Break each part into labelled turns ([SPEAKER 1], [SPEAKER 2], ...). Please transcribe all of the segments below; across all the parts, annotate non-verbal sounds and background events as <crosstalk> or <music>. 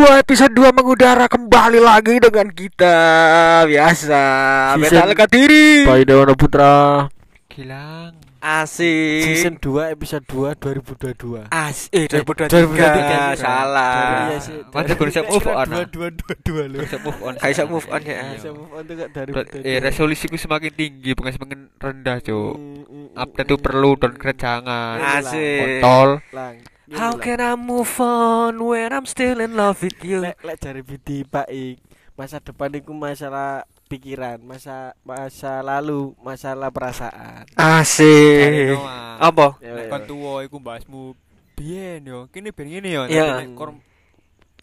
[SPEAKER 1] Season 2 episode 2 mengudara kembali lagi dengan kita. Biasa. Metal Kadiri.
[SPEAKER 2] Pak Dewana Putra.
[SPEAKER 3] Gilang.
[SPEAKER 1] Asik.
[SPEAKER 2] Season 2 episode 2 2022
[SPEAKER 1] As eh
[SPEAKER 2] 2023.
[SPEAKER 1] 2023 salah.
[SPEAKER 2] Iya sih.
[SPEAKER 3] Mantap baru bisa move on ah.
[SPEAKER 2] 2222 loh.
[SPEAKER 3] Bisa move on.
[SPEAKER 1] Kayak bisa move on ya.
[SPEAKER 2] Bisa move on tuh dari
[SPEAKER 3] Eh resolusiku semakin tinggi bukan semakin rendah cuk.
[SPEAKER 2] Mm,
[SPEAKER 3] Update tuh perlu dan jangan.
[SPEAKER 1] Asik.
[SPEAKER 3] Kontol
[SPEAKER 1] How can I move on when I'm still in love with you
[SPEAKER 2] lek lek jari bidi baik masa depan itu masalah pikiran masa masa lalu masalah perasaan
[SPEAKER 1] Asik Apa?
[SPEAKER 2] Ya.
[SPEAKER 3] kon tuwa iku mbahasmu biyen yo. Kene ben ngene yo.
[SPEAKER 1] Iya.
[SPEAKER 3] Kon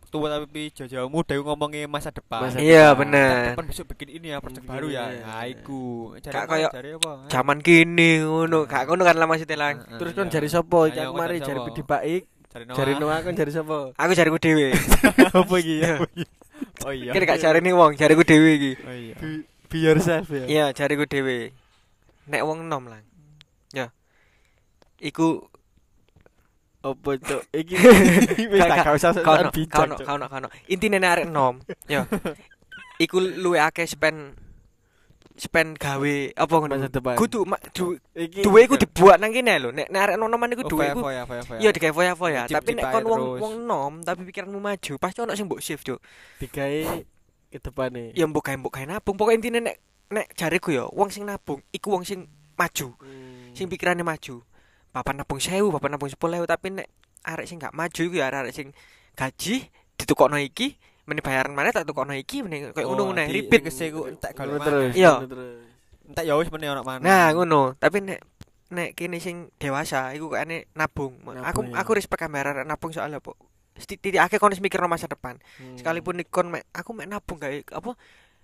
[SPEAKER 3] tua tapi jauh muda iku ngomongin masa depan.
[SPEAKER 2] Masa
[SPEAKER 1] Iya
[SPEAKER 2] depan.
[SPEAKER 1] bener.
[SPEAKER 3] Depan besok bikin ini ya project baru ya. Nah, iku. Cari
[SPEAKER 1] Kak,
[SPEAKER 3] cari apa?
[SPEAKER 1] Zaman kini ngono. Gak ngono kan lah maksudnya lang.
[SPEAKER 3] Heeh,
[SPEAKER 2] terus
[SPEAKER 3] iya.
[SPEAKER 2] kan jari sopo? Iki
[SPEAKER 3] Ayo,
[SPEAKER 2] aku mari
[SPEAKER 3] jari
[SPEAKER 2] bidi baik.
[SPEAKER 3] Cari Noah.
[SPEAKER 2] jari Noah kan jari sopo? <laughs>
[SPEAKER 1] Aku jariku dewe <laughs>
[SPEAKER 2] apa iki? Ya
[SPEAKER 3] Oh iya.
[SPEAKER 1] Kini gak jari nih wong jariku dewe iki.
[SPEAKER 3] Oh iya.
[SPEAKER 2] Be- be yourself ya?
[SPEAKER 1] Iya jariku dewe Nek wong nom lang. Ya. Iku
[SPEAKER 2] opo cok <laughs> iki wis tak gak usah
[SPEAKER 1] Kau
[SPEAKER 2] bijak
[SPEAKER 1] kau kau. Intine nek arek nom, yo. <laughs> Iku luwe akeh spend spend gawe apa ngono. Kudu du,
[SPEAKER 2] iki
[SPEAKER 1] duwe iku dibuat nang kene lho. Nek nek arek noman iku
[SPEAKER 3] Oh,
[SPEAKER 1] duwe iku. Iya digawe foya-foya, tapi nek kon wong wong nom tapi pikiranmu maju, pasti ono sing mbok shift, Cuk.
[SPEAKER 2] digawe ke depane
[SPEAKER 1] Ya mbok gawe mbok gawe nabung. Pokoke intine nek nek jariku yo, wong sing nabung iku wong sing maju,
[SPEAKER 2] Hmm.
[SPEAKER 1] sing pikirannya maju. Papan nabung 1000, papan nabung 10000, tapi nek arek sing gak maju iku ya arek sing gaji ditukokno iki, meni bayaran mana tak tukokno iki, meni koyo ngono ngono
[SPEAKER 3] di-
[SPEAKER 1] ribet.
[SPEAKER 3] iku entek
[SPEAKER 2] Ngono
[SPEAKER 3] kalau
[SPEAKER 2] terus
[SPEAKER 1] Iya.
[SPEAKER 2] ngono
[SPEAKER 3] Entek ya wis meneh ono mana.
[SPEAKER 1] Nah, ngono. Tapi nek nek kene sing dewasa iku kayaknya nabung.
[SPEAKER 2] Nabung,
[SPEAKER 1] aku
[SPEAKER 2] ya.
[SPEAKER 1] aku respect kamera arek nabung soalnya apa? Titik akhir kon wis mikirno masa depan.
[SPEAKER 2] Hmm.
[SPEAKER 1] Sekalipun ikon mek aku mek nabung gawe apa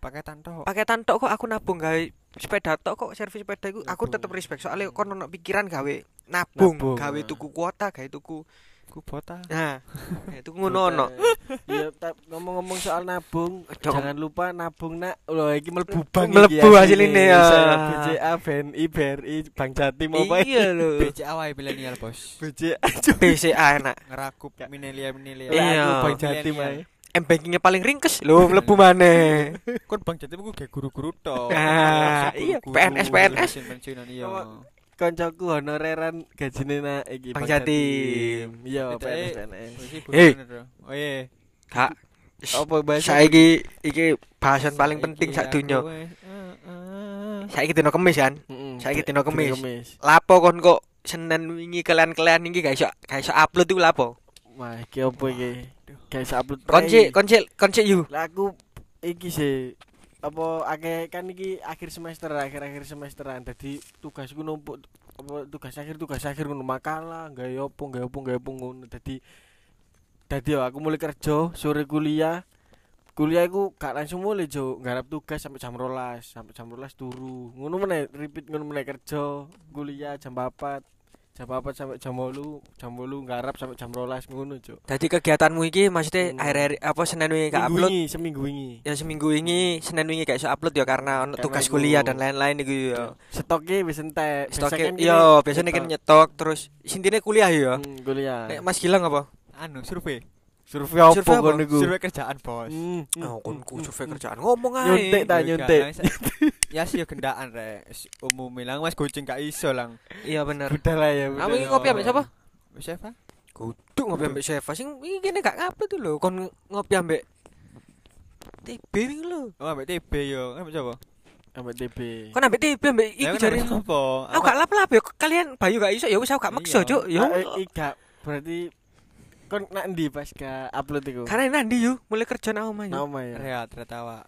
[SPEAKER 3] paketan tok.
[SPEAKER 1] paketan tok kok aku nabung gawe sepeda tok kok servis sepeda iku aku
[SPEAKER 2] Nabung.
[SPEAKER 1] tetep respect soalnya kon ono pikiran gawe nabung,
[SPEAKER 2] Nabung,
[SPEAKER 1] gawe
[SPEAKER 2] ah.
[SPEAKER 1] tuku kuota, gawe tuku
[SPEAKER 3] Ku bota.
[SPEAKER 1] nah <laughs> itu ngono ono.
[SPEAKER 2] Iya, ngomong-ngomong soal nabung,
[SPEAKER 1] Cok.
[SPEAKER 2] jangan lupa nabung nak. Loh, iki mlebu bank
[SPEAKER 1] Mlebu
[SPEAKER 2] iki
[SPEAKER 1] hasilnya, ya.
[SPEAKER 2] Saya BCA, BNI, BRI, Bank Jatim apa
[SPEAKER 1] Iya lho.
[SPEAKER 3] BCA wae milenial, Bos.
[SPEAKER 2] BCA.
[SPEAKER 1] BCA enak.
[SPEAKER 3] Ngerakup milenial-milenial.
[SPEAKER 1] Iya.
[SPEAKER 2] Lah, aku Bank Jatim
[SPEAKER 3] Milenial.
[SPEAKER 1] M bankingnya paling ringkes lho mlebu maneh. <laughs>
[SPEAKER 3] Kon Bang Jatim ku kayak guru-guru tok.
[SPEAKER 1] Ah, iya, PNS, PNS.
[SPEAKER 3] Pensiunan iya.
[SPEAKER 2] Koncoku honoreran gajine nak iki
[SPEAKER 1] Bank Jatim.
[SPEAKER 2] Iya. PNS PNS.
[SPEAKER 1] Hei.
[SPEAKER 3] Oh iya.
[SPEAKER 1] Kak,
[SPEAKER 2] Apa bahasa?
[SPEAKER 1] saiki iki bahasan paling penting sak donya. Saiki dino kemis kan. Saiki kemis.
[SPEAKER 2] Kemis.
[SPEAKER 1] Lapo kon kok Senin wingi kalian-kalian iki gak iso gak iso upload iku lapo?
[SPEAKER 2] Wah, iki apa iki? Guys upload.
[SPEAKER 1] Konci konci konci yu.
[SPEAKER 2] Lah aku iki sih apa akeh kan iki akhir semester akhir-akhir semesteran. Dadi tugasku numpuk apa tugas akhir tugas akhir ngono makalah gawe opo gawe opo gawe opo ngono. Dadi dadi aku mulai kerja sore kuliah. Kuliah iku gak langsung mulai jo. Nggarap tugas sampai jam rolas sampai jam rolas turu. Ngono meneh repeat ngono meneh kerja kuliah jam 4 jam 4 sampai jam 8 jam 8 nggarap sampai jam rolas ngono jo
[SPEAKER 1] Dadi kegiatanmu iki maksudnya
[SPEAKER 2] Hmm.
[SPEAKER 1] akhir-akhir apa Senin wingi gak upload?
[SPEAKER 2] wingi, seminggu wingi
[SPEAKER 1] Ya seminggu ini Senin wingi gak iso upload ya karena ono
[SPEAKER 2] Karena
[SPEAKER 1] tugas
[SPEAKER 2] iku-
[SPEAKER 1] kuliah dan lain-lain iku ya.
[SPEAKER 2] stoknya wis entek
[SPEAKER 1] Stoknya
[SPEAKER 2] kan
[SPEAKER 1] yo biasanya kan
[SPEAKER 2] nyetok.
[SPEAKER 1] nyetok terus sintine kuliah ya.
[SPEAKER 2] Hmm, kuliah
[SPEAKER 1] Nek Mas Gilang apa?
[SPEAKER 3] Anu survei.
[SPEAKER 2] Survei apa kon niku
[SPEAKER 3] Survei kerjaan, Bos.
[SPEAKER 2] Hmm, hmm,
[SPEAKER 1] Oh, kon
[SPEAKER 2] hmm,
[SPEAKER 1] ku
[SPEAKER 2] hmm,
[SPEAKER 1] survei kerjaan ngomong ae.
[SPEAKER 2] Nyuntik ta nyuntik
[SPEAKER 3] gak, lang, Ya sih yo gendaan rek. Umum bilang Mas kucing gak iso lang.
[SPEAKER 1] Iya bener.
[SPEAKER 2] Udah lah ya
[SPEAKER 1] Kamu iki ngopi ambek siapa?
[SPEAKER 3] Wis Eva?
[SPEAKER 1] Kudu ngopi ambek Seva sing iki kene gak ngupload tuh lho. Kon ngopi ambek TB wingi lho.
[SPEAKER 3] Oh, ambek TB yo. Ambek sapa?
[SPEAKER 2] ambek DB
[SPEAKER 1] Kon ambek TB ambek iku jare.
[SPEAKER 3] apa?
[SPEAKER 1] Aku gak lap-lap ya kalian Bayu gak iso ya wis aku gak maksa,
[SPEAKER 3] Iya.
[SPEAKER 1] Cuk. Ya.
[SPEAKER 2] Ah, ika berarti kon nak ndi pas ga upload iku
[SPEAKER 1] Karena nanti yuk mulai kerja nang omah yuk.
[SPEAKER 2] nama ya
[SPEAKER 3] Rehat retawa.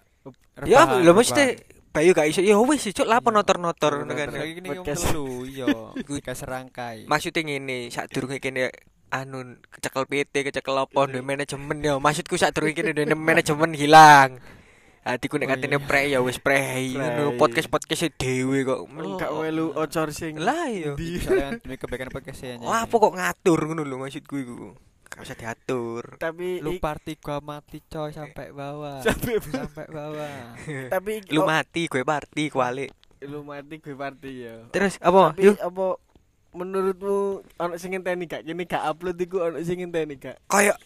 [SPEAKER 1] Ya lho mesti Bayu gak iso. Ya wis Cuk lapo notor-notor ngono kan.
[SPEAKER 2] Notor.
[SPEAKER 3] Lagi ini
[SPEAKER 2] Podcast.
[SPEAKER 3] ngomong dulu, iya. <laughs> Tiga serangkai.
[SPEAKER 1] Maksudnya ngene, sadurunge kene anu kecekel PT, kecekel apa ndek manajemen ya. Maksudku sadurunge kene ndek manajemen hilang. Hatiku nek
[SPEAKER 3] Oh,
[SPEAKER 1] katene
[SPEAKER 3] iya.
[SPEAKER 1] pre ya wis pre. Ngono podcast-podcast dhewe kok.
[SPEAKER 2] gak melu outsourcing
[SPEAKER 1] Lah iya.
[SPEAKER 2] Di.
[SPEAKER 3] Kebaikan podcastnya.
[SPEAKER 1] Lapo kok ngatur ngono lho maksudku iku. Gak usah diatur.
[SPEAKER 2] tapi
[SPEAKER 3] Lu
[SPEAKER 2] ik-
[SPEAKER 3] party gua mati coy sampai bawah.
[SPEAKER 2] Sampai
[SPEAKER 3] sampai bawah. <laughs>
[SPEAKER 2] tapi ik-
[SPEAKER 1] Lu
[SPEAKER 2] oh,
[SPEAKER 1] mati gue party kuali.
[SPEAKER 2] lu mati gue party ya
[SPEAKER 1] Terus apa?
[SPEAKER 2] tapi
[SPEAKER 1] Yuk
[SPEAKER 2] apa menurutmu ono sing ngenteni gak kene gak upload iku ono sing ngenteni gak
[SPEAKER 1] kayak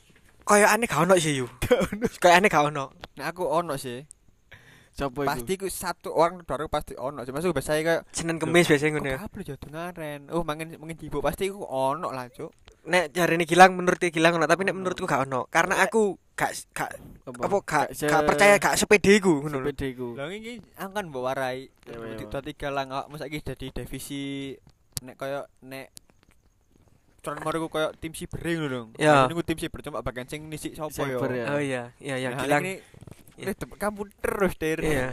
[SPEAKER 1] koyo aneh gak ono sih yu. <laughs> Koyo aneh gak ono.
[SPEAKER 3] Nah aku ono sih.
[SPEAKER 2] Sopo?
[SPEAKER 3] Pasti ku satu orang baru pasti ono. Cuma aku biasanya kayak
[SPEAKER 1] Senin Kemis biasanya ngono
[SPEAKER 3] Kok
[SPEAKER 1] ya.
[SPEAKER 3] kabel jadi ngaren. Oh, mangin mangin ibu pasti ku ono lah, Cuk.
[SPEAKER 1] Nek jarine Gilang menurut Gilang ono, tapi nek menurutku gak ono. Karena aku gak gak apa gak
[SPEAKER 2] se-
[SPEAKER 1] gak percaya gak sepede iku ngono
[SPEAKER 2] sepede iku.
[SPEAKER 3] Lah iki aku kan mbok warai.
[SPEAKER 2] Iya, iya.
[SPEAKER 3] Dua tiga lang awak mesti iki dadi divisi nek koyo nek Cuman mau koyo tim siber ngono dong.
[SPEAKER 1] Ya.
[SPEAKER 3] Niku tim siber cuma bagian sing nisi sapa
[SPEAKER 2] Cyber
[SPEAKER 3] ya.
[SPEAKER 2] ya.
[SPEAKER 1] Oh iya, iya iya
[SPEAKER 3] Nah,
[SPEAKER 1] Gilang.
[SPEAKER 3] ini
[SPEAKER 1] Iya.
[SPEAKER 3] ini kamu terus der.
[SPEAKER 1] Iya.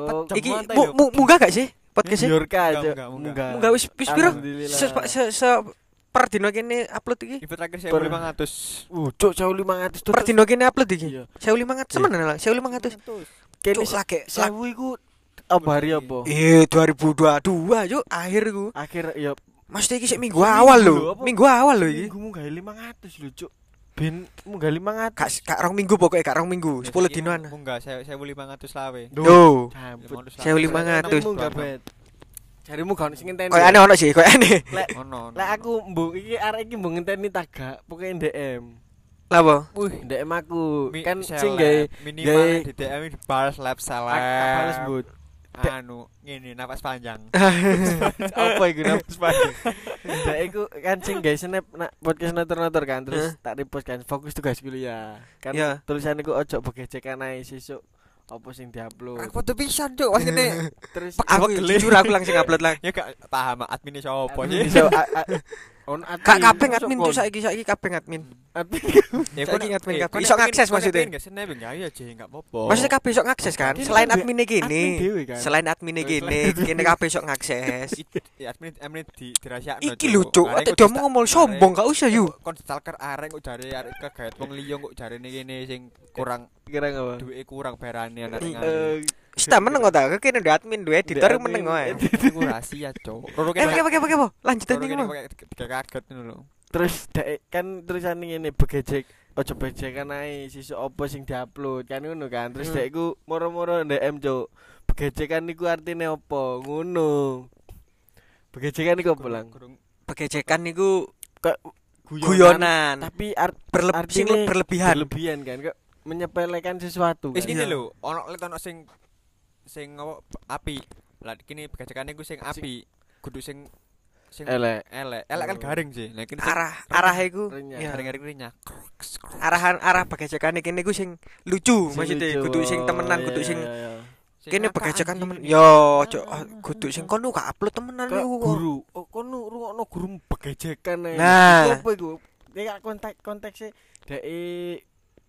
[SPEAKER 2] Oh,
[SPEAKER 1] Iki munggah gak sih podcast
[SPEAKER 3] enggak. Enggak.
[SPEAKER 1] Munggah wis wis piro? Se, se per dino kene upload iki.
[SPEAKER 3] Ini terakhir saya
[SPEAKER 2] Per-
[SPEAKER 3] 500.
[SPEAKER 2] Uh, cuk 1500 tuh.
[SPEAKER 1] Per dino kene upload iki.
[SPEAKER 2] Iya.
[SPEAKER 1] 1500 semenan lah, 1500.
[SPEAKER 2] Kene
[SPEAKER 1] Cuk lagi lagi-
[SPEAKER 2] sewu iku apa hari apa?
[SPEAKER 1] Eh 2022 yuk akhir ku.
[SPEAKER 2] Akhir ya
[SPEAKER 1] Maksudnya iki sik minggu awal lho.
[SPEAKER 2] apa?
[SPEAKER 1] Minggu awal lho iki.
[SPEAKER 2] Minggu munggah 500 lho, cuk. Ben munggah 500.
[SPEAKER 1] Gak gak rong minggu pokoknya gak rong minggu, 10 dinoan.
[SPEAKER 3] Enggak, saya saya 500 lawe. 500
[SPEAKER 1] Saya 500.
[SPEAKER 2] Munggah bet. Jarimu gak sing ngenteni.
[SPEAKER 1] Koyo aneh ono sih, koyo aneh.
[SPEAKER 2] Lek
[SPEAKER 3] Ono.
[SPEAKER 2] lek aku mbok iki arek iki mbok ngenteni tagak, pokoke DM.
[SPEAKER 1] Lah apa?
[SPEAKER 3] Wih,
[SPEAKER 2] DM aku
[SPEAKER 3] Mi-
[SPEAKER 2] kan sing gawe
[SPEAKER 3] minimal di DM di balas lab
[SPEAKER 2] ak- balas but.
[SPEAKER 3] Anu, ngene napas panjang. <laughs>
[SPEAKER 2] Apa iku nafas panjang? <laughs> Dek iku kan sing gawe snap nak podcast notor-notor kan terus tak repost kan fokus tugas kuliah. Kan
[SPEAKER 1] Ya.
[SPEAKER 2] tulisan iku ojo begecekan ae sesuk apa sing diupload.
[SPEAKER 3] Aku foto pisan, Cuk. <laughs> Pas ngene.
[SPEAKER 2] Terus
[SPEAKER 1] Aku jujur aku langsung upload lah.
[SPEAKER 3] Ya gak paham admin sapa
[SPEAKER 2] admin
[SPEAKER 3] sih.
[SPEAKER 2] iso a- a- on admin.
[SPEAKER 1] Kak kabeh admin tuh saiki saiki kabeh admin.
[SPEAKER 2] Admin.
[SPEAKER 3] Ya kon-
[SPEAKER 1] admin
[SPEAKER 3] eh,
[SPEAKER 1] kabeh. Iso
[SPEAKER 3] admin-
[SPEAKER 1] ngakses maksudnya.
[SPEAKER 3] admin enggak ya, Jeng, enggak apa-apa.
[SPEAKER 1] Maksudnya kabeh iso ngakses kan? Selain
[SPEAKER 2] admin
[SPEAKER 1] gini.
[SPEAKER 2] dhewe kan.
[SPEAKER 1] Selain adminnya gini, kene kabeh iso ngakses.
[SPEAKER 3] Ya, admin admin di dirahasiakno.
[SPEAKER 1] Iki lho cuk, ate dia ngomong sombong gak usah yuk.
[SPEAKER 3] Kon stalker arek kok jare arek kegayat wong liya kok jarene kene sing kurang
[SPEAKER 2] Kira apa?
[SPEAKER 3] duwe kurang berani anak
[SPEAKER 1] Wis ta meneng kok ta, kene udah admin, duwe editor meneng wae. <laughs>
[SPEAKER 3] Iku rahasia, Cuk. Roro
[SPEAKER 1] Eh,
[SPEAKER 3] kene
[SPEAKER 1] pakai pakai pakai apa? Lanjutan iki
[SPEAKER 3] pakai tiga kaget ngono
[SPEAKER 2] terus kan tulisan ngene begecek ojo bejekan ae sesuk apa sing diupload kan ngono kan terus
[SPEAKER 1] Hmm.
[SPEAKER 2] dek iku moro-moro DM cuk begecekan niku artine apa ngono begecekan niku apa lang
[SPEAKER 1] Pegecekan niku guyonan.
[SPEAKER 2] tapi art artine
[SPEAKER 1] berlebihan.
[SPEAKER 2] berlebihan kan kok menyepelekan sesuatu
[SPEAKER 3] Wis
[SPEAKER 2] kan
[SPEAKER 3] ngene
[SPEAKER 1] Iya.
[SPEAKER 3] lho, ono ono sing sing api. Lah kene begecekane ku sing api, kudu sing sing
[SPEAKER 2] elek
[SPEAKER 3] elek. Elek kan
[SPEAKER 2] Oh.
[SPEAKER 3] garing sih. Lah kene
[SPEAKER 1] Arah arah iku.
[SPEAKER 3] Garing-garing renyah.
[SPEAKER 1] Arahan arah pegecekan kene iku sing lucu, maksudnya
[SPEAKER 2] lucu.
[SPEAKER 1] kudu sing temenan,
[SPEAKER 2] Oh,
[SPEAKER 1] kudu sing kene
[SPEAKER 3] anjing
[SPEAKER 1] temen. Yo, cok,
[SPEAKER 3] ah,
[SPEAKER 1] kudu sing kono gak upload temenan iku.
[SPEAKER 2] guru oh kono rungokno guru begejekan ae
[SPEAKER 1] Nah.
[SPEAKER 2] Iku apa iku kayak konteks konteksnya dek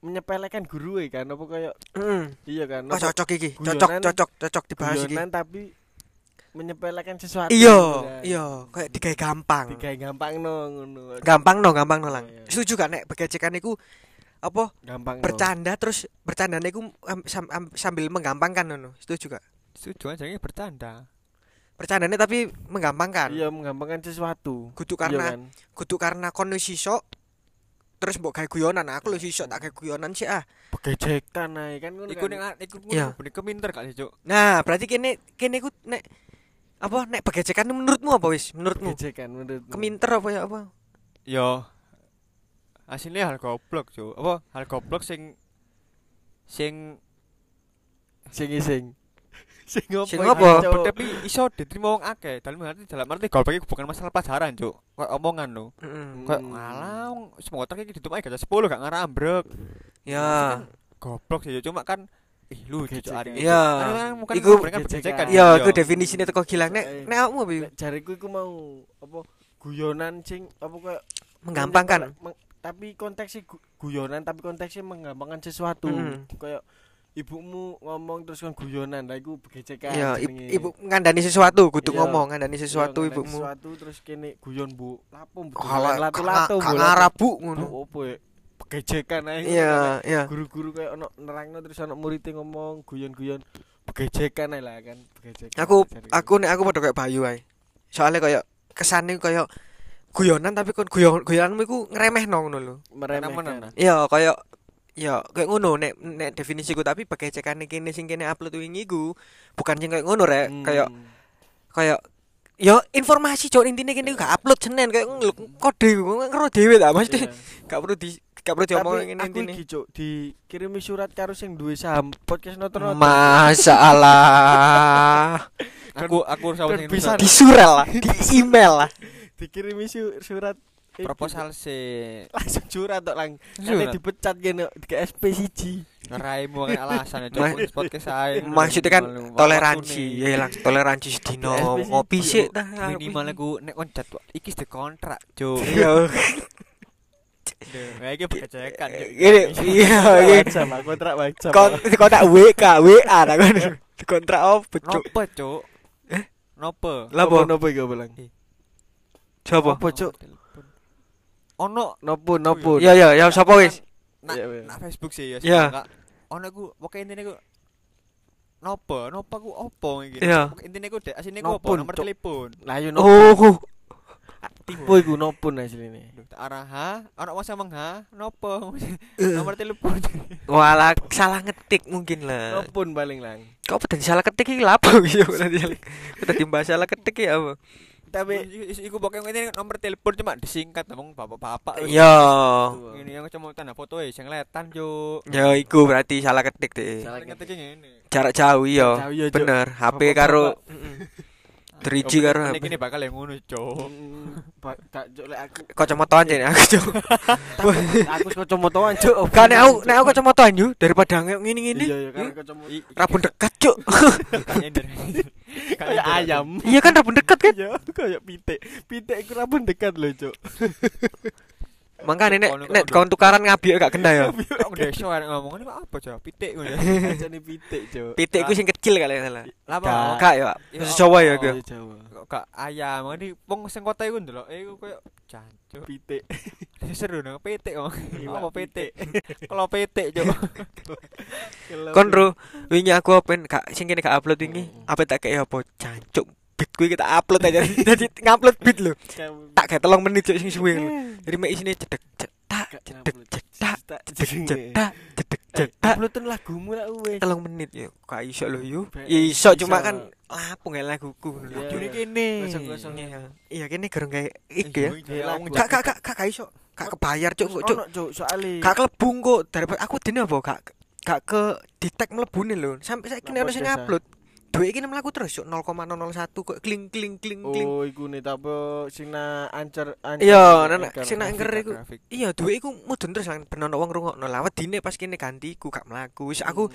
[SPEAKER 2] menyepelekan guru e kan apa kayak
[SPEAKER 1] Heeh.
[SPEAKER 2] iya kan
[SPEAKER 1] Oh, cocok iki. Cocok, cocok, cocok dibahas iki.
[SPEAKER 2] tapi menyepelekan sesuatu
[SPEAKER 1] Iya,
[SPEAKER 2] kan.
[SPEAKER 1] iya, kayak digawe gampang.
[SPEAKER 2] digawe gampang no ngono
[SPEAKER 1] Gampang no, gampang no lang.
[SPEAKER 2] Iya.
[SPEAKER 1] Setuju gak nek begecekan iku apa
[SPEAKER 2] gampang no.
[SPEAKER 1] bercanda terus bercandane iku am- sam- am- sambil menggampangkan ngono. Setuju gak?
[SPEAKER 3] Setuju aja bercanda.
[SPEAKER 1] Bercandane tapi menggampangkan.
[SPEAKER 2] iya menggampangkan sesuatu
[SPEAKER 1] Kudu
[SPEAKER 2] Iya
[SPEAKER 1] karena
[SPEAKER 2] kan?
[SPEAKER 1] kudu karena kon wis iso terus mbok gawe guyonan. Nah, Aku lho iso tak gawe guyonan sih ah.
[SPEAKER 2] begejekan ae kan ngono
[SPEAKER 3] Iku
[SPEAKER 2] kan.
[SPEAKER 3] nek iku
[SPEAKER 1] Iya.
[SPEAKER 3] bener keminter kali, Cuk.
[SPEAKER 1] Nah, berarti kene kene ku nek apa nek begecekan menurutmu apa wis? Menurutmu?
[SPEAKER 2] begejekan menurut
[SPEAKER 1] Keminter apa ya apa?
[SPEAKER 3] Yo. Aslinya hal goblok, Cuk. Apa hal goblok sing sing
[SPEAKER 2] sing sing sing apa
[SPEAKER 1] Sing
[SPEAKER 3] tapi iso diterima wong akeh. Dalam arti dalam arti iki bukan masalah pelajaran, Cuk. Kayak omongan lho.
[SPEAKER 1] Heeh.
[SPEAKER 3] Kayak ngalah semua otak iki ditutup ae gak 10 gak ngarah ambrek.
[SPEAKER 1] Ya.
[SPEAKER 3] Goblok sih cuma kan ih lu. Cuk hari ini.
[SPEAKER 1] Iya.
[SPEAKER 3] Kan
[SPEAKER 1] Iku-
[SPEAKER 2] begejekan.
[SPEAKER 1] Iya, iku definisine teko gilang nek
[SPEAKER 2] Eh.
[SPEAKER 1] nek awakmu iku?
[SPEAKER 2] jariku iku mau apa guyonan sing apa kayak
[SPEAKER 1] Menggampangkan.
[SPEAKER 2] Meng- tapi konteksnya gu- guyonan tapi konteksnya menggampangkan sesuatu
[SPEAKER 1] Mm.
[SPEAKER 2] kayak ibumu ngomong terus kan guyonan lah iku begecekan
[SPEAKER 1] Iya, ibu ngandani sesuatu, kudu
[SPEAKER 2] Iya.
[SPEAKER 1] ngomong ngandani
[SPEAKER 2] Iya,
[SPEAKER 1] sesuatu
[SPEAKER 2] ngandani
[SPEAKER 1] ibumu.
[SPEAKER 2] sesuatu terus kene guyon bu lapo bu
[SPEAKER 1] Kalau
[SPEAKER 2] lato-lato
[SPEAKER 1] kak ngarabu ngono.
[SPEAKER 2] ngono opo ya begecekan ae
[SPEAKER 1] Iya, iya.
[SPEAKER 2] guru-guru kayak ono nerangno terus ono murid ngomong guyon-guyon begecekan ae lah kan begejekan
[SPEAKER 1] Aku aku nek aku padha kayak Bayu ae. Soalnya kayak kesane kayak guyonan tapi kon guyon guyonanmu iku ngremehno ngono lho.
[SPEAKER 2] meremehkan.
[SPEAKER 1] Iya, kayak ya kayak ngono nek nek definisiku tapi bagecekane kene sing kene upload wingi iku bukan sing kayak ngono rek,
[SPEAKER 2] Hmm.
[SPEAKER 1] kayak kayak ya informasi cok intine kene gak upload Senin kayak kode ngero dhewe ta Mas.
[SPEAKER 2] Iya.
[SPEAKER 1] Gak perlu di gak perlu diomongin ngene
[SPEAKER 2] aku
[SPEAKER 1] intine.
[SPEAKER 2] iki cuk dikirimi surat karo sing duwe saham podcast notor-notor.
[SPEAKER 1] Masalah. <laughs>
[SPEAKER 3] Aku aku sama sing
[SPEAKER 1] di surel lah, <laughs> di email lah.
[SPEAKER 2] dikirimi su- surat.
[SPEAKER 3] Proposal sih <laughs>
[SPEAKER 2] langsung curhat tok lang. Kane dipecat kene ke SP siji.
[SPEAKER 3] ngeraimu <laughs> kan alasan
[SPEAKER 1] Ma-
[SPEAKER 3] coba podcast saya
[SPEAKER 1] Maksudnya kan toleransi, ya lang toleransi sedino ngopi sih tah.
[SPEAKER 3] minimal aku nek koncet iki di <laughs> kontrak
[SPEAKER 1] Iya.
[SPEAKER 3] nah iki pegecekan Cuk.
[SPEAKER 1] Gini, iya, iya.
[SPEAKER 2] kontrak.
[SPEAKER 1] Kon kontrak WK, WA kan. Kontrak opo, Cuk?
[SPEAKER 3] nopo cuk eh nopo
[SPEAKER 1] Lah
[SPEAKER 2] Nopo
[SPEAKER 1] apa?
[SPEAKER 2] nopo iku bilang.
[SPEAKER 1] Coba.
[SPEAKER 2] Apa cuk?
[SPEAKER 3] Ono
[SPEAKER 2] Nopo nopo.
[SPEAKER 1] Ya ya ya sapa wis?
[SPEAKER 3] nak
[SPEAKER 2] Iya, iya.
[SPEAKER 3] nak Facebook sih ya enggak ono ku pokoke intine ku nopo nopo ku opo iki
[SPEAKER 1] Iya.
[SPEAKER 3] Pokoke intine ku dek asine ku opo nomor telepon
[SPEAKER 2] Lah yo nopo.
[SPEAKER 1] Oh.
[SPEAKER 2] Tipe iku nopo asline.
[SPEAKER 3] Arah ha ono wong sameng ha nopo <laughs> nomor telepon <laughs>
[SPEAKER 1] Walah salah ngetik mungkin lah.
[SPEAKER 2] Nopo paling lang.
[SPEAKER 1] Kok tadi salah ketik iki lha apa yo tadi salah ketik ya apa?
[SPEAKER 3] Tapi iku pokoknya ini nomor telepon cuma disingkat ngomong bapak-bapak
[SPEAKER 1] Ya.
[SPEAKER 3] ini yang cuma tanda foto ya sing letan juk
[SPEAKER 1] Ya iku berarti salah ketik deh.
[SPEAKER 2] Salah
[SPEAKER 3] ketik ngene.
[SPEAKER 1] Jarak jauh iya.
[SPEAKER 2] Iya, Cuk.
[SPEAKER 1] Bener, HP karo 3G karo
[SPEAKER 3] Ini
[SPEAKER 1] HP.
[SPEAKER 3] kini bakal yang ngono, Cuk.
[SPEAKER 2] Gak cuk lek aku
[SPEAKER 1] Kacamataan jane aku, Cuk.
[SPEAKER 2] aku kacamataan cuk. <laughs>
[SPEAKER 1] Kan nek aku nek aku kacamataan yo daripada ngene-ngene.
[SPEAKER 2] Iya ya kan kacamata.
[SPEAKER 3] I-
[SPEAKER 1] Rabun dekat, Cuk. <laughs>
[SPEAKER 2] Kayak ayam.
[SPEAKER 1] Iya kan rabun dekat kan?
[SPEAKER 2] Iya, kayak pitik. Pitik iku rabun dekat lho, Cuk. <laughs>
[SPEAKER 1] Makanya nek nek kon tukaran ngabiok gak kena ya.
[SPEAKER 3] Desa arek ngomong ini kok apa, Cuk? Pitik ngono.
[SPEAKER 2] Jane pitik, Cuk.
[SPEAKER 1] Pitik ku sing kecil kali salah.
[SPEAKER 3] Lah
[SPEAKER 2] Gak.
[SPEAKER 3] apa?
[SPEAKER 1] Kak ya,
[SPEAKER 3] Ya
[SPEAKER 1] bahasa Jawa ya gue.
[SPEAKER 2] Iya, Jawa.
[SPEAKER 3] Kok gak ayam, ini wong sing kota iku ndelok eh iku koyo jancuk.
[SPEAKER 2] Pitik. <laughs>
[SPEAKER 3] Seru nang pitik kok. Apa pitik? Kalau pitik, <laughs> Cuk.
[SPEAKER 1] Kon ro, wingi aku open gak sing kene gak upload wingi. Apa tak kayak apa? Cancuk. Beat kuwi kita upload aja. <laughs> Jadi ngupload beat lho. Tak kayak telung menit sing suwe lho. Jadi mek isine cedek cetak cedek cetak cedek cetak cedek cetak.
[SPEAKER 2] Uploadin lagumu lah wes.
[SPEAKER 1] Telung menit ya. Gak iso yo.
[SPEAKER 2] Be-
[SPEAKER 1] Ya iso cuma kan lapung ya laguku.
[SPEAKER 2] Iya.
[SPEAKER 3] Lagune kene.
[SPEAKER 1] Iya, iya kene gerung kayak iki ya.
[SPEAKER 2] Iya,
[SPEAKER 1] gak gak gak gak iso. Gak kebayar cuk kok, cuk.
[SPEAKER 2] Ono, Cuk, soalnya
[SPEAKER 1] Gak kelebung kok daripada aku dene apa gak gak ke detect mlebune lho. Sampai saiki nek ono sing
[SPEAKER 2] Podcast,
[SPEAKER 1] upload. Duit iki mlaku terus cuk 0,001 kok kling kling kling kling.
[SPEAKER 2] Oh, iku nih tapi sing na ancer ancer.
[SPEAKER 1] Iya, nana sing nak ngger iku. Iya, duit iku mudun terus lan ben ono wong rungokno. Lah wedine pas kene ganti iku gak mlaku. Wis aku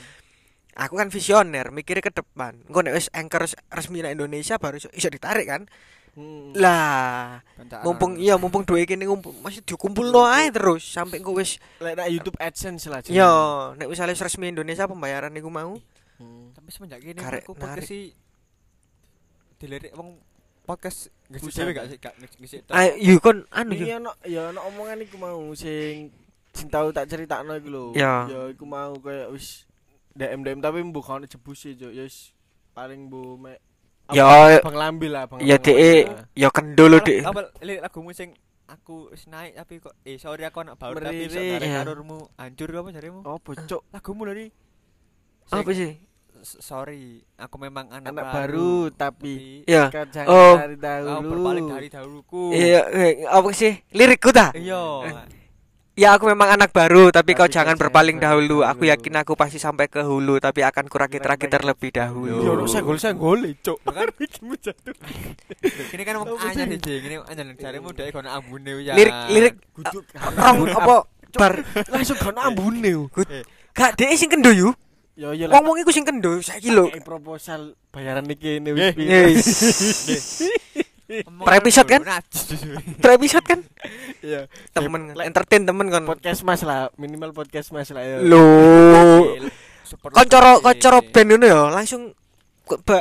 [SPEAKER 1] aku kan visioner, mikirnya ke depan. Engko nek wis anchor resmi nang Indonesia baru iso, iso ditarik kan.
[SPEAKER 2] Hmm.
[SPEAKER 1] Lah, mumpung iya mumpung duit kene masih dikumpulno ae terus sampai engko wis
[SPEAKER 2] Lek YouTube AdSense lah.
[SPEAKER 1] Yo, nek wis wis resmi Indonesia pembayaran iku mau.
[SPEAKER 2] Hmm.
[SPEAKER 3] tapi semenjak gini
[SPEAKER 1] Karek
[SPEAKER 3] aku podcast
[SPEAKER 1] narik.
[SPEAKER 3] sih dilirik wong podcast ngisi dhewe gak sih gak ngisi.
[SPEAKER 1] Ayo, yuk kon anu yo.
[SPEAKER 2] ono ya ono omongan iku mau sing sing tau tak critakno iku lho.
[SPEAKER 1] Ya.
[SPEAKER 2] Ya iku mau kayak wis DM DM tapi mbok ono jebus e, Cuk. Ya wis paling mbok mek
[SPEAKER 1] Ya
[SPEAKER 2] Bang Lambi lah, Bang.
[SPEAKER 1] ya
[SPEAKER 2] lah.
[SPEAKER 1] ya kendul lho
[SPEAKER 3] Apa-
[SPEAKER 1] dek.
[SPEAKER 3] apa lirik lagumu sing aku wis naik tapi kok eh sorry aku anak baru tapi iso narik
[SPEAKER 1] Iya.
[SPEAKER 3] karurmu hancur apa jarimu
[SPEAKER 2] Apa, Cuk?
[SPEAKER 3] lagumu lho nih
[SPEAKER 1] Apa sih?
[SPEAKER 3] Sorry aku memang anak,
[SPEAKER 2] Anak baru tapi
[SPEAKER 1] Ya.
[SPEAKER 2] kan jangan
[SPEAKER 1] Oh.
[SPEAKER 2] dari dahulu.
[SPEAKER 3] berpaling dari dahuluku
[SPEAKER 1] Iya, eh, apa sih? Lirikku ta?
[SPEAKER 3] iya
[SPEAKER 1] Ya aku memang anak baru tapi kau
[SPEAKER 2] Tapi
[SPEAKER 1] jangan
[SPEAKER 2] kau
[SPEAKER 1] berpaling
[SPEAKER 2] jangan
[SPEAKER 1] dahulu. Aku
[SPEAKER 2] dahulu.
[SPEAKER 1] yakin aku pasti sampai ke hulu tapi akan kurakit-rakit terlebih dahulu.
[SPEAKER 2] Ya ono senggol senggol Cuk.
[SPEAKER 3] Kan? <laughs>
[SPEAKER 2] Iki jatuh.
[SPEAKER 3] Gini kan wong anyar
[SPEAKER 2] sih?
[SPEAKER 3] iki, gini anyar jarimu dhek kono ambune ya.
[SPEAKER 1] Lirik lirik
[SPEAKER 2] Guduk.
[SPEAKER 1] apa bar
[SPEAKER 2] Langsung kan ambune.
[SPEAKER 1] gak dek sing kendo yu.
[SPEAKER 2] Ya iya lah.
[SPEAKER 1] Ngomong iku sing kendo saiki lho.
[SPEAKER 2] Proposal bayaran iki ini
[SPEAKER 3] Eh,
[SPEAKER 2] wis.
[SPEAKER 1] Episode kan? <laughs> episode kan?
[SPEAKER 2] Iya.
[SPEAKER 1] Temen entertain temen kon.
[SPEAKER 2] Podcast Mas lah, minimal podcast Mas lah ya.
[SPEAKER 1] Lho. Koncoro koncoro band ngono ya langsung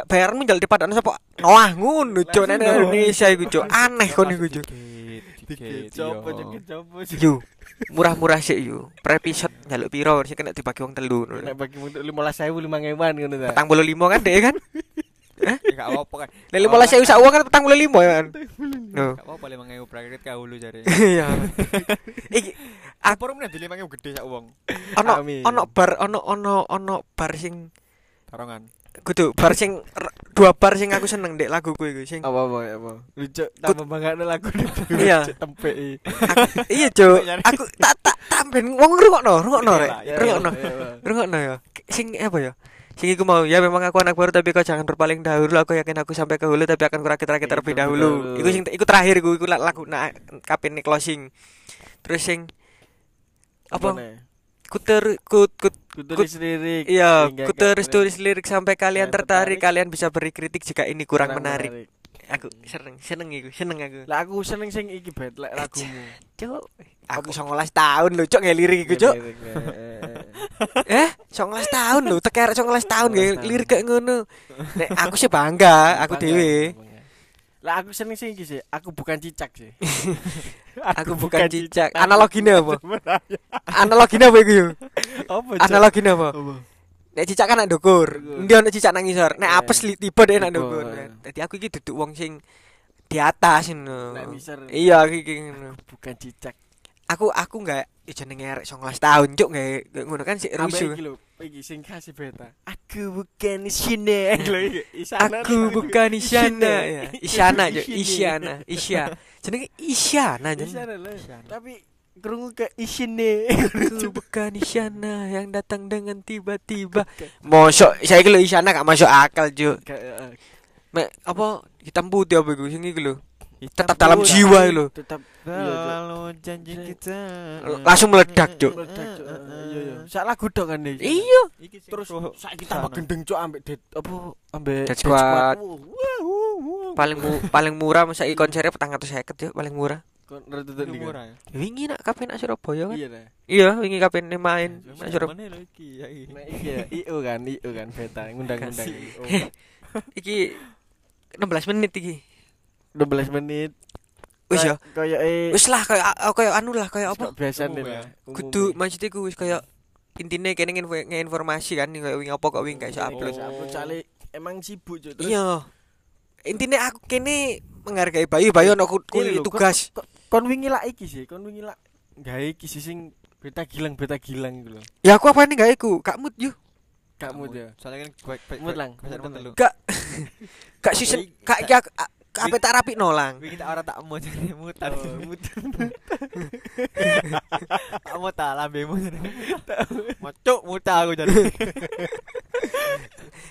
[SPEAKER 1] bayarmu njal dipadakno sapa? Noah ngono cuk. Indonesia iku cuk. Aneh kon iku cuk.
[SPEAKER 3] Dikit,
[SPEAKER 2] Dikit
[SPEAKER 3] dikit,
[SPEAKER 2] copo
[SPEAKER 3] iya.
[SPEAKER 2] dikit copo sih.
[SPEAKER 1] Yu. Murah-murah sih yu. Per episode njaluk piro sing kena dibagi wong telu.
[SPEAKER 2] Nek bagi untuk 15.000 5000-an ngono ta.
[SPEAKER 1] Petang puluh lima kan deh kan? <laughs>
[SPEAKER 3] Ya, Gak apa-apa kan.
[SPEAKER 1] Nek lima belas sak uang kan petang puluh lima ya kan? Loh.
[SPEAKER 3] Gak apa-apa lima ngewu bracket kahulu jare. <laughs>
[SPEAKER 1] Iya. Iki
[SPEAKER 3] Apa rumah di lima ngewu gede sak uang.
[SPEAKER 1] ono ono bar ono ono ono bar sing
[SPEAKER 3] Tarongan.
[SPEAKER 1] Kudu bar sing dua bar sing aku seneng dek laguku iku sing
[SPEAKER 2] Apa apa apa. Lucu tambah banget lagu <laughs>
[SPEAKER 1] Iya.
[SPEAKER 2] tempe.
[SPEAKER 1] iya cuk aku tak tak tamben wong ngrungokno ngrungokno rek.
[SPEAKER 3] Iya,
[SPEAKER 1] ngrungokno ngrungokno ya. Sing apa ya? Sing iku mau ya memang aku anak baru tapi kau jangan berpaling dahulu. Aku yakin aku sampai ke hulu tapi akan kurakit-rakit terlebih
[SPEAKER 2] Terlebih
[SPEAKER 1] dahulu. iku sing iku terakhir iku iku la- lagu nah kapin closing. Terus sing apa kuter kut kut
[SPEAKER 2] Kutulis lirik.
[SPEAKER 1] iya kuterus
[SPEAKER 2] kalian-
[SPEAKER 1] tulis lirik sampai kalian
[SPEAKER 2] Kalian
[SPEAKER 1] tertarik
[SPEAKER 2] tertarik.
[SPEAKER 1] kalian bisa beri kritik jika ini kurang, menarik. aku seneng seneng iku seneng aku
[SPEAKER 2] Lah aku seneng sing iki bet lek lagumu.
[SPEAKER 1] cuk aku 19 tahun lho cuk nggak lirik iku cuk
[SPEAKER 2] eh, eh,
[SPEAKER 1] eh
[SPEAKER 2] eh.
[SPEAKER 1] 19 tahun lho teker 19 tahun
[SPEAKER 2] 19 tahun.
[SPEAKER 1] lirik kayak ngono nek aku sih bangga aku
[SPEAKER 2] bangga. Lah aku seneng iki sih. Aku bukan cicak sih. <laughs>
[SPEAKER 1] aku bukan cicak analogine apa <laughs> analogine apa iku yo
[SPEAKER 2] Apa?
[SPEAKER 1] Nek cicak kan nak Ndukur. ndi ono cicak nang ngisor nek
[SPEAKER 2] Iya.
[SPEAKER 1] apes li- tiba deh nak
[SPEAKER 2] iya.
[SPEAKER 1] dadi aku iki duduk wong sing di atas ngono iya aku iki ngono
[SPEAKER 2] Bukan cicak.
[SPEAKER 1] Aku aku enggak ya jenenge arek 19 tahun cuk nggak nggak ngono kan sik rusuh
[SPEAKER 2] iki lho, iki sing kasih beta. Aku bukan Isyana.
[SPEAKER 1] Aku bukan Isyana ya. Isyana jo,
[SPEAKER 2] Isyana.
[SPEAKER 1] Isya. Jenenge Isyana jen.
[SPEAKER 2] Isyana lah. Tapi kerungu ke Isyana.
[SPEAKER 1] Aku bukan Isyana yang datang dengan tiba-tiba. Mosok saya iki lho Isyana gak masuk akal.
[SPEAKER 2] Kayak, eh,
[SPEAKER 1] Mek apa hitam putih apa iku sing iki lho. Tetap dalam jiwa lho.
[SPEAKER 2] Tetap iya.
[SPEAKER 3] Lalu janji kita
[SPEAKER 1] Langsung meledak, Cuk.
[SPEAKER 2] Cuk. Iya, iya. Sak lagu dok kan iki.
[SPEAKER 1] Iya.
[SPEAKER 2] Terus saiki tambah gendeng cuk ambek dead apa ambek
[SPEAKER 1] Dead Squad. Paling mu, paling murah masa konsernya petang atus seket yo paling murah.
[SPEAKER 2] Kan?
[SPEAKER 3] murah ya.
[SPEAKER 1] Wingi nak kapan nak Surabaya kan?
[SPEAKER 2] Iya.
[SPEAKER 1] Iya, wingi kapan main nak Surabaya.
[SPEAKER 3] Lo iki ya
[SPEAKER 2] ya, kan, IO kan beta ngundang-ngundang. <laughs>
[SPEAKER 1] Iki 16 menit iki.
[SPEAKER 2] 12 menit.
[SPEAKER 1] Wis ya.
[SPEAKER 2] Kayak eh
[SPEAKER 1] Wis lah kayak kayak anu lah kayak apa?
[SPEAKER 2] biasa nih
[SPEAKER 3] ya.
[SPEAKER 1] kudu
[SPEAKER 2] ya.
[SPEAKER 1] maksudnya ku wis kayak intine kene nginfo informasi kan kayak wing apa kok wing gak iso
[SPEAKER 2] Ini
[SPEAKER 1] upload.
[SPEAKER 2] upload soalnya emang sibuk cuk.
[SPEAKER 1] Iya. Intine aku kene menghargai Bayu, Bayu ono ku-
[SPEAKER 2] lho,
[SPEAKER 1] tugas.
[SPEAKER 2] Kon, wingi lah iki sih, kon wingi lah gawe iki sih sing beta gilang beta gilang gitu loh.
[SPEAKER 1] Ya aku apa nih gak iku? Gak mood yo.
[SPEAKER 2] Gak mood ya.
[SPEAKER 3] Soalnya kan baik.
[SPEAKER 2] Mood lang.
[SPEAKER 1] Gak gak season gak gak apa tak rapi nolang.
[SPEAKER 3] Wih kita orang tak mau jadi mutar.
[SPEAKER 2] Oh, <laughs> mood.
[SPEAKER 3] Tak mau tak lambemu. Mocok muta aku jadi. <laughs>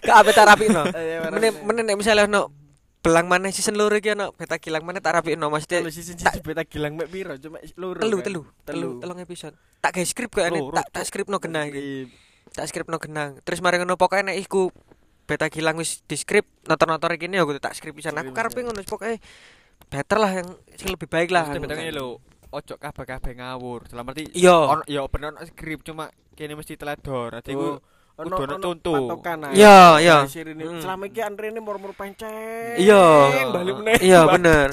[SPEAKER 1] Apa tak rapi no.
[SPEAKER 2] Eh, ya,
[SPEAKER 1] menen nek misalnya no belang mana season loro iki ono beta kilang mana tak rapi no
[SPEAKER 2] Kalau
[SPEAKER 1] maksudnya
[SPEAKER 2] season
[SPEAKER 1] tak-
[SPEAKER 2] beta gilang mek piro cuma loro.
[SPEAKER 1] telu
[SPEAKER 2] kan?
[SPEAKER 1] telu telu
[SPEAKER 2] Telu.
[SPEAKER 1] telung episode. Tak gawe skrip kok tak tak skrip no.
[SPEAKER 2] Iya.
[SPEAKER 1] tak skrip no genang terus mari ngono pokoke nek iku beta gilang wis di skrip nonton-nonton iki ya aku tak skrip pisan aku karepe
[SPEAKER 2] pisan.
[SPEAKER 1] ngono pokoke better lah yang sing lebih baik lah
[SPEAKER 3] Maksudnya bedanya lo. Ojo kabeh-kabeh ngawur. Dalam arti
[SPEAKER 1] iya
[SPEAKER 3] ono ya bener ono skrip cuma kene mesti teledor. Dadi ku
[SPEAKER 2] Oh,
[SPEAKER 3] kudu ono
[SPEAKER 2] patokan ae.
[SPEAKER 1] Iya, iya. Hmm.
[SPEAKER 2] Selama iki antrene mur-mur penceng.
[SPEAKER 1] Iya.
[SPEAKER 2] Balik meneh.
[SPEAKER 1] Iya, <laughs> bener.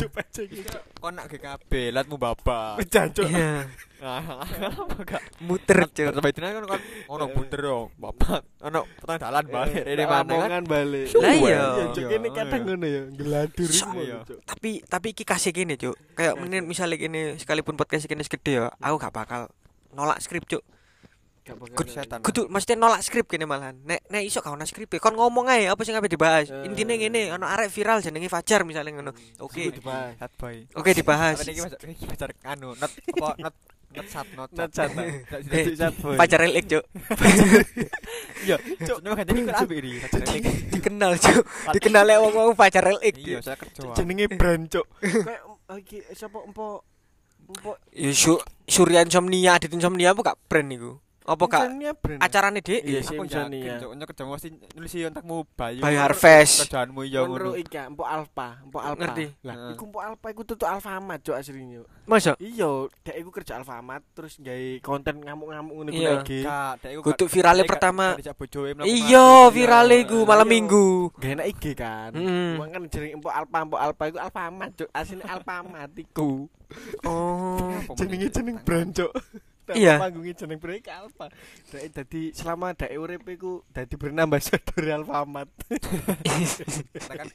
[SPEAKER 3] Kon nak GKB latmu bapak.
[SPEAKER 2] Pecah <laughs>
[SPEAKER 1] iya
[SPEAKER 3] gak?
[SPEAKER 1] muter cuk
[SPEAKER 3] Terbaik kan kan ono bunder dong, bapak. Ono petang dalan balik ini mana kan?
[SPEAKER 2] Balik.
[SPEAKER 1] Lah iya.
[SPEAKER 2] Iya, cuk
[SPEAKER 3] Iya,
[SPEAKER 2] ini kadang
[SPEAKER 3] iya.
[SPEAKER 2] ngono ya, geladur
[SPEAKER 3] Iya.
[SPEAKER 2] iku, Cuk.
[SPEAKER 1] tapi tapi iki kasih gini cuk kayak menen misalnya gini sekalipun podcast gini segede ya aku gak bakal nolak skrip
[SPEAKER 2] Gak
[SPEAKER 3] setan.
[SPEAKER 1] kudu maksudnya nolak skrip gini malahan nek nek iso kau skrip kon ngomong aja apa sih ngapain dibahas
[SPEAKER 2] Eh.
[SPEAKER 1] intinya gini ono arek viral jenenge Fajar misalnya ngono oke
[SPEAKER 2] Kudu dibahas.
[SPEAKER 1] Oke dibahas
[SPEAKER 3] iki pacar iki pacar anu, not apa not not sat not
[SPEAKER 2] Not sat.
[SPEAKER 1] Eh,
[SPEAKER 2] Cuk, <laughs>
[SPEAKER 3] Iya, cuk, nek jadi kan apik iki, pacar ini.
[SPEAKER 1] dikenal cuk. Dikenal lek wong-wong Fajar Elik
[SPEAKER 3] Iya, saya kerja.
[SPEAKER 2] Jenenge brand, Cuk. <laughs> Kayak iki sapa empo empo
[SPEAKER 1] ya su Surya Insomnia Adit Insomnia apa gak brand niku apa
[SPEAKER 2] brand.
[SPEAKER 1] acarane dek
[SPEAKER 2] Iya,
[SPEAKER 3] Aku yakin, cuk, nyok kerja mesti nulis ontakmu bayu.
[SPEAKER 1] Bayu Harvest
[SPEAKER 3] Kerjaanmu ya
[SPEAKER 2] Menurut
[SPEAKER 3] ngono.
[SPEAKER 2] iki empo Alpha, empo Alpha.
[SPEAKER 1] Ngerti.
[SPEAKER 2] Lah, iku empo Alpha iku tutuk Alfamart, Cuk, aslinya.
[SPEAKER 1] masa
[SPEAKER 2] Iya, dek iku kerja Alfamart terus gawe konten ngamuk-ngamuk ngene
[SPEAKER 1] Iya.
[SPEAKER 3] dek iku
[SPEAKER 1] Kudu
[SPEAKER 3] gak-
[SPEAKER 1] virale
[SPEAKER 3] dek gak-
[SPEAKER 1] pertama.
[SPEAKER 3] mlaku
[SPEAKER 1] iya
[SPEAKER 3] mlaku.
[SPEAKER 1] viral
[SPEAKER 3] Iya.
[SPEAKER 1] iku malam minggu
[SPEAKER 2] Gak enak IG kan. Wong kan jenenge empo Alpha, empo Alpha iku Alfamart, Cuk. Asline Alfamart iku.
[SPEAKER 1] oh
[SPEAKER 2] Jenenge
[SPEAKER 3] meneh?
[SPEAKER 2] jeneng brand, Cuk.
[SPEAKER 1] Iya.
[SPEAKER 2] Panggungnya jeneng break Alfa. Dek dadi selama dek urip iku dadi brand ambassador Alfamart. <laughs>
[SPEAKER 3] Kita kan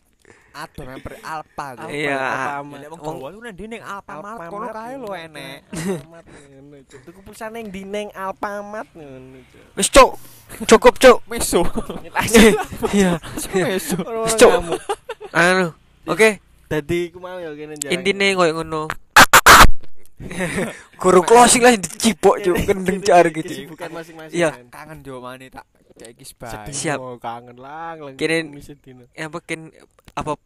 [SPEAKER 3] adonan per Alpa tuh.
[SPEAKER 1] Iya.
[SPEAKER 3] Nek wong
[SPEAKER 1] Wong-
[SPEAKER 3] Jawa ku nang ndi ning Alfamart
[SPEAKER 2] Alfamart
[SPEAKER 3] kono kae lho enek.
[SPEAKER 2] Ngono, Cuk. Tuku pulsa ning ndi ning Alfamart ngono.
[SPEAKER 1] Wis cuk. Cukup cuk.
[SPEAKER 3] Meso.
[SPEAKER 1] Iya.
[SPEAKER 3] Meso.
[SPEAKER 2] Orang-orang
[SPEAKER 1] Cuk. Anu. Oke,
[SPEAKER 2] Dadi ku mau ya kene jarang.
[SPEAKER 1] intine koyo ngono. <laughs> Guru closing lah dicipok cuk kendeng car gitu.
[SPEAKER 2] Kesibukan masing-masing.
[SPEAKER 1] Iya.
[SPEAKER 2] kan.
[SPEAKER 3] Kangen yo mane tak kayak iki.
[SPEAKER 1] Siap.
[SPEAKER 2] oh, kangen lang lang.
[SPEAKER 1] Kene-
[SPEAKER 2] dino.
[SPEAKER 1] Ya mungkin apa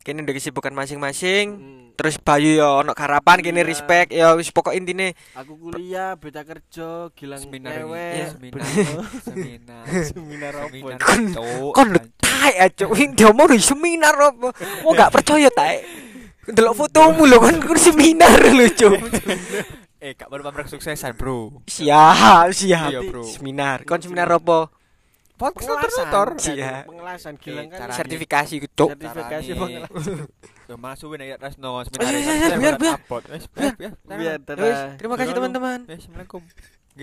[SPEAKER 1] kene udah kesibukan masing-masing.
[SPEAKER 2] Hmm.
[SPEAKER 1] Terus Bayu ya ono harapan kene
[SPEAKER 2] Iya.
[SPEAKER 1] respect ya wis pokok intine
[SPEAKER 2] Aku kuliah, beta kerja, gilang
[SPEAKER 3] Seminar
[SPEAKER 1] Iya.
[SPEAKER 3] seminar, seminar, <laughs>
[SPEAKER 2] seminar apa?
[SPEAKER 3] seminar,
[SPEAKER 1] Kon- kon taek aja wing diomong di seminar apa. Wong gak percaya taek. Delok fotomu lho kan kun seminar lho cuk.
[SPEAKER 3] Eh, gak baru pamer kesuksesan, Bro.
[SPEAKER 1] Siap, siap.
[SPEAKER 3] Iya, Bro.
[SPEAKER 1] Seminar. Kon seminar apa?
[SPEAKER 3] Podcast
[SPEAKER 2] Pengelasan,
[SPEAKER 3] tutor.
[SPEAKER 1] Iya.
[SPEAKER 2] Pengelasan gilang kan.
[SPEAKER 1] Sertifikasi gitu. Cuk.
[SPEAKER 2] Sertifikasi pengelasan.
[SPEAKER 3] Ya suwe nek Resno
[SPEAKER 1] iya,
[SPEAKER 3] seminar.
[SPEAKER 1] iya, iya, biar, biar.
[SPEAKER 3] Biar,
[SPEAKER 1] terima kasih teman-teman.
[SPEAKER 3] Assalamualaikum.